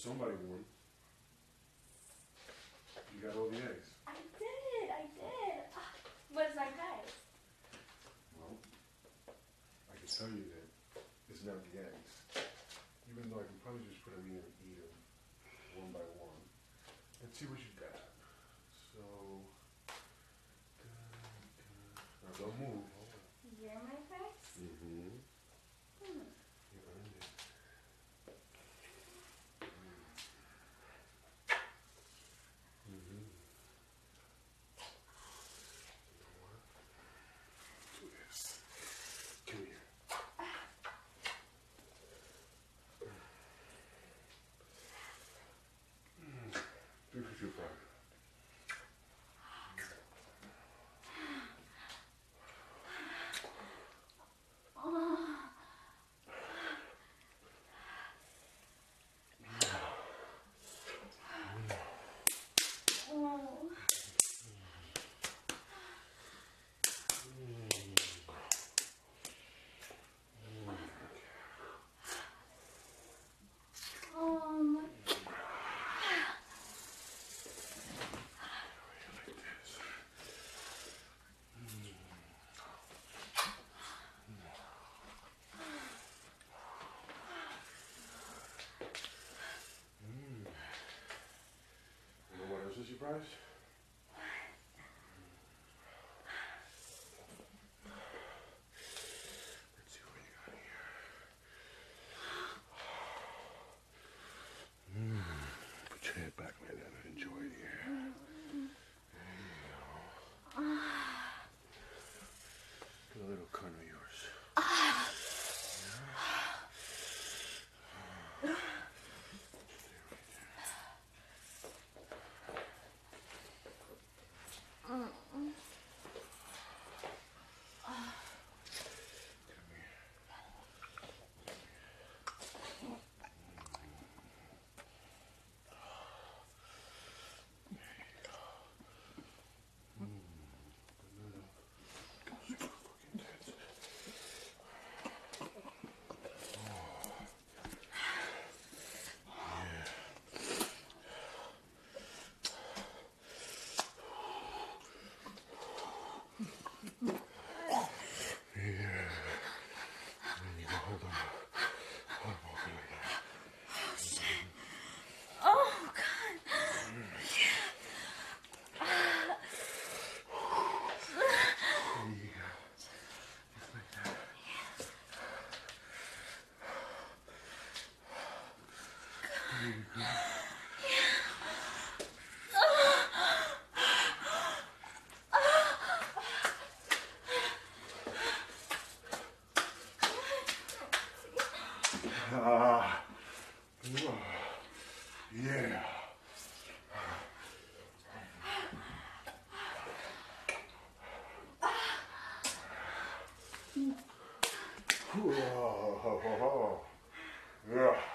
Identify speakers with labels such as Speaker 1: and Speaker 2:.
Speaker 1: somebody won. You got all the eggs.
Speaker 2: I did, I did. Ah, What's my prize?
Speaker 1: Well, I can tell you that it's not the eggs. Even though I can probably just put them in and eat them one by one. Let's see what you got. So, now don't move.
Speaker 2: You're my prize?
Speaker 1: Mm-hmm.
Speaker 2: Hmm.
Speaker 1: You earned it. Mm-hmm. You know what? Do this. Come here. Mm. Do what you find.
Speaker 2: Oh. Oh my
Speaker 1: Like this. Mm. You know There you. Hold on. Hold on. Hold on.
Speaker 2: Oh God.
Speaker 1: Oh, there you go. Just like that. There you go. Ah. Yeah. Whoa. Yeah.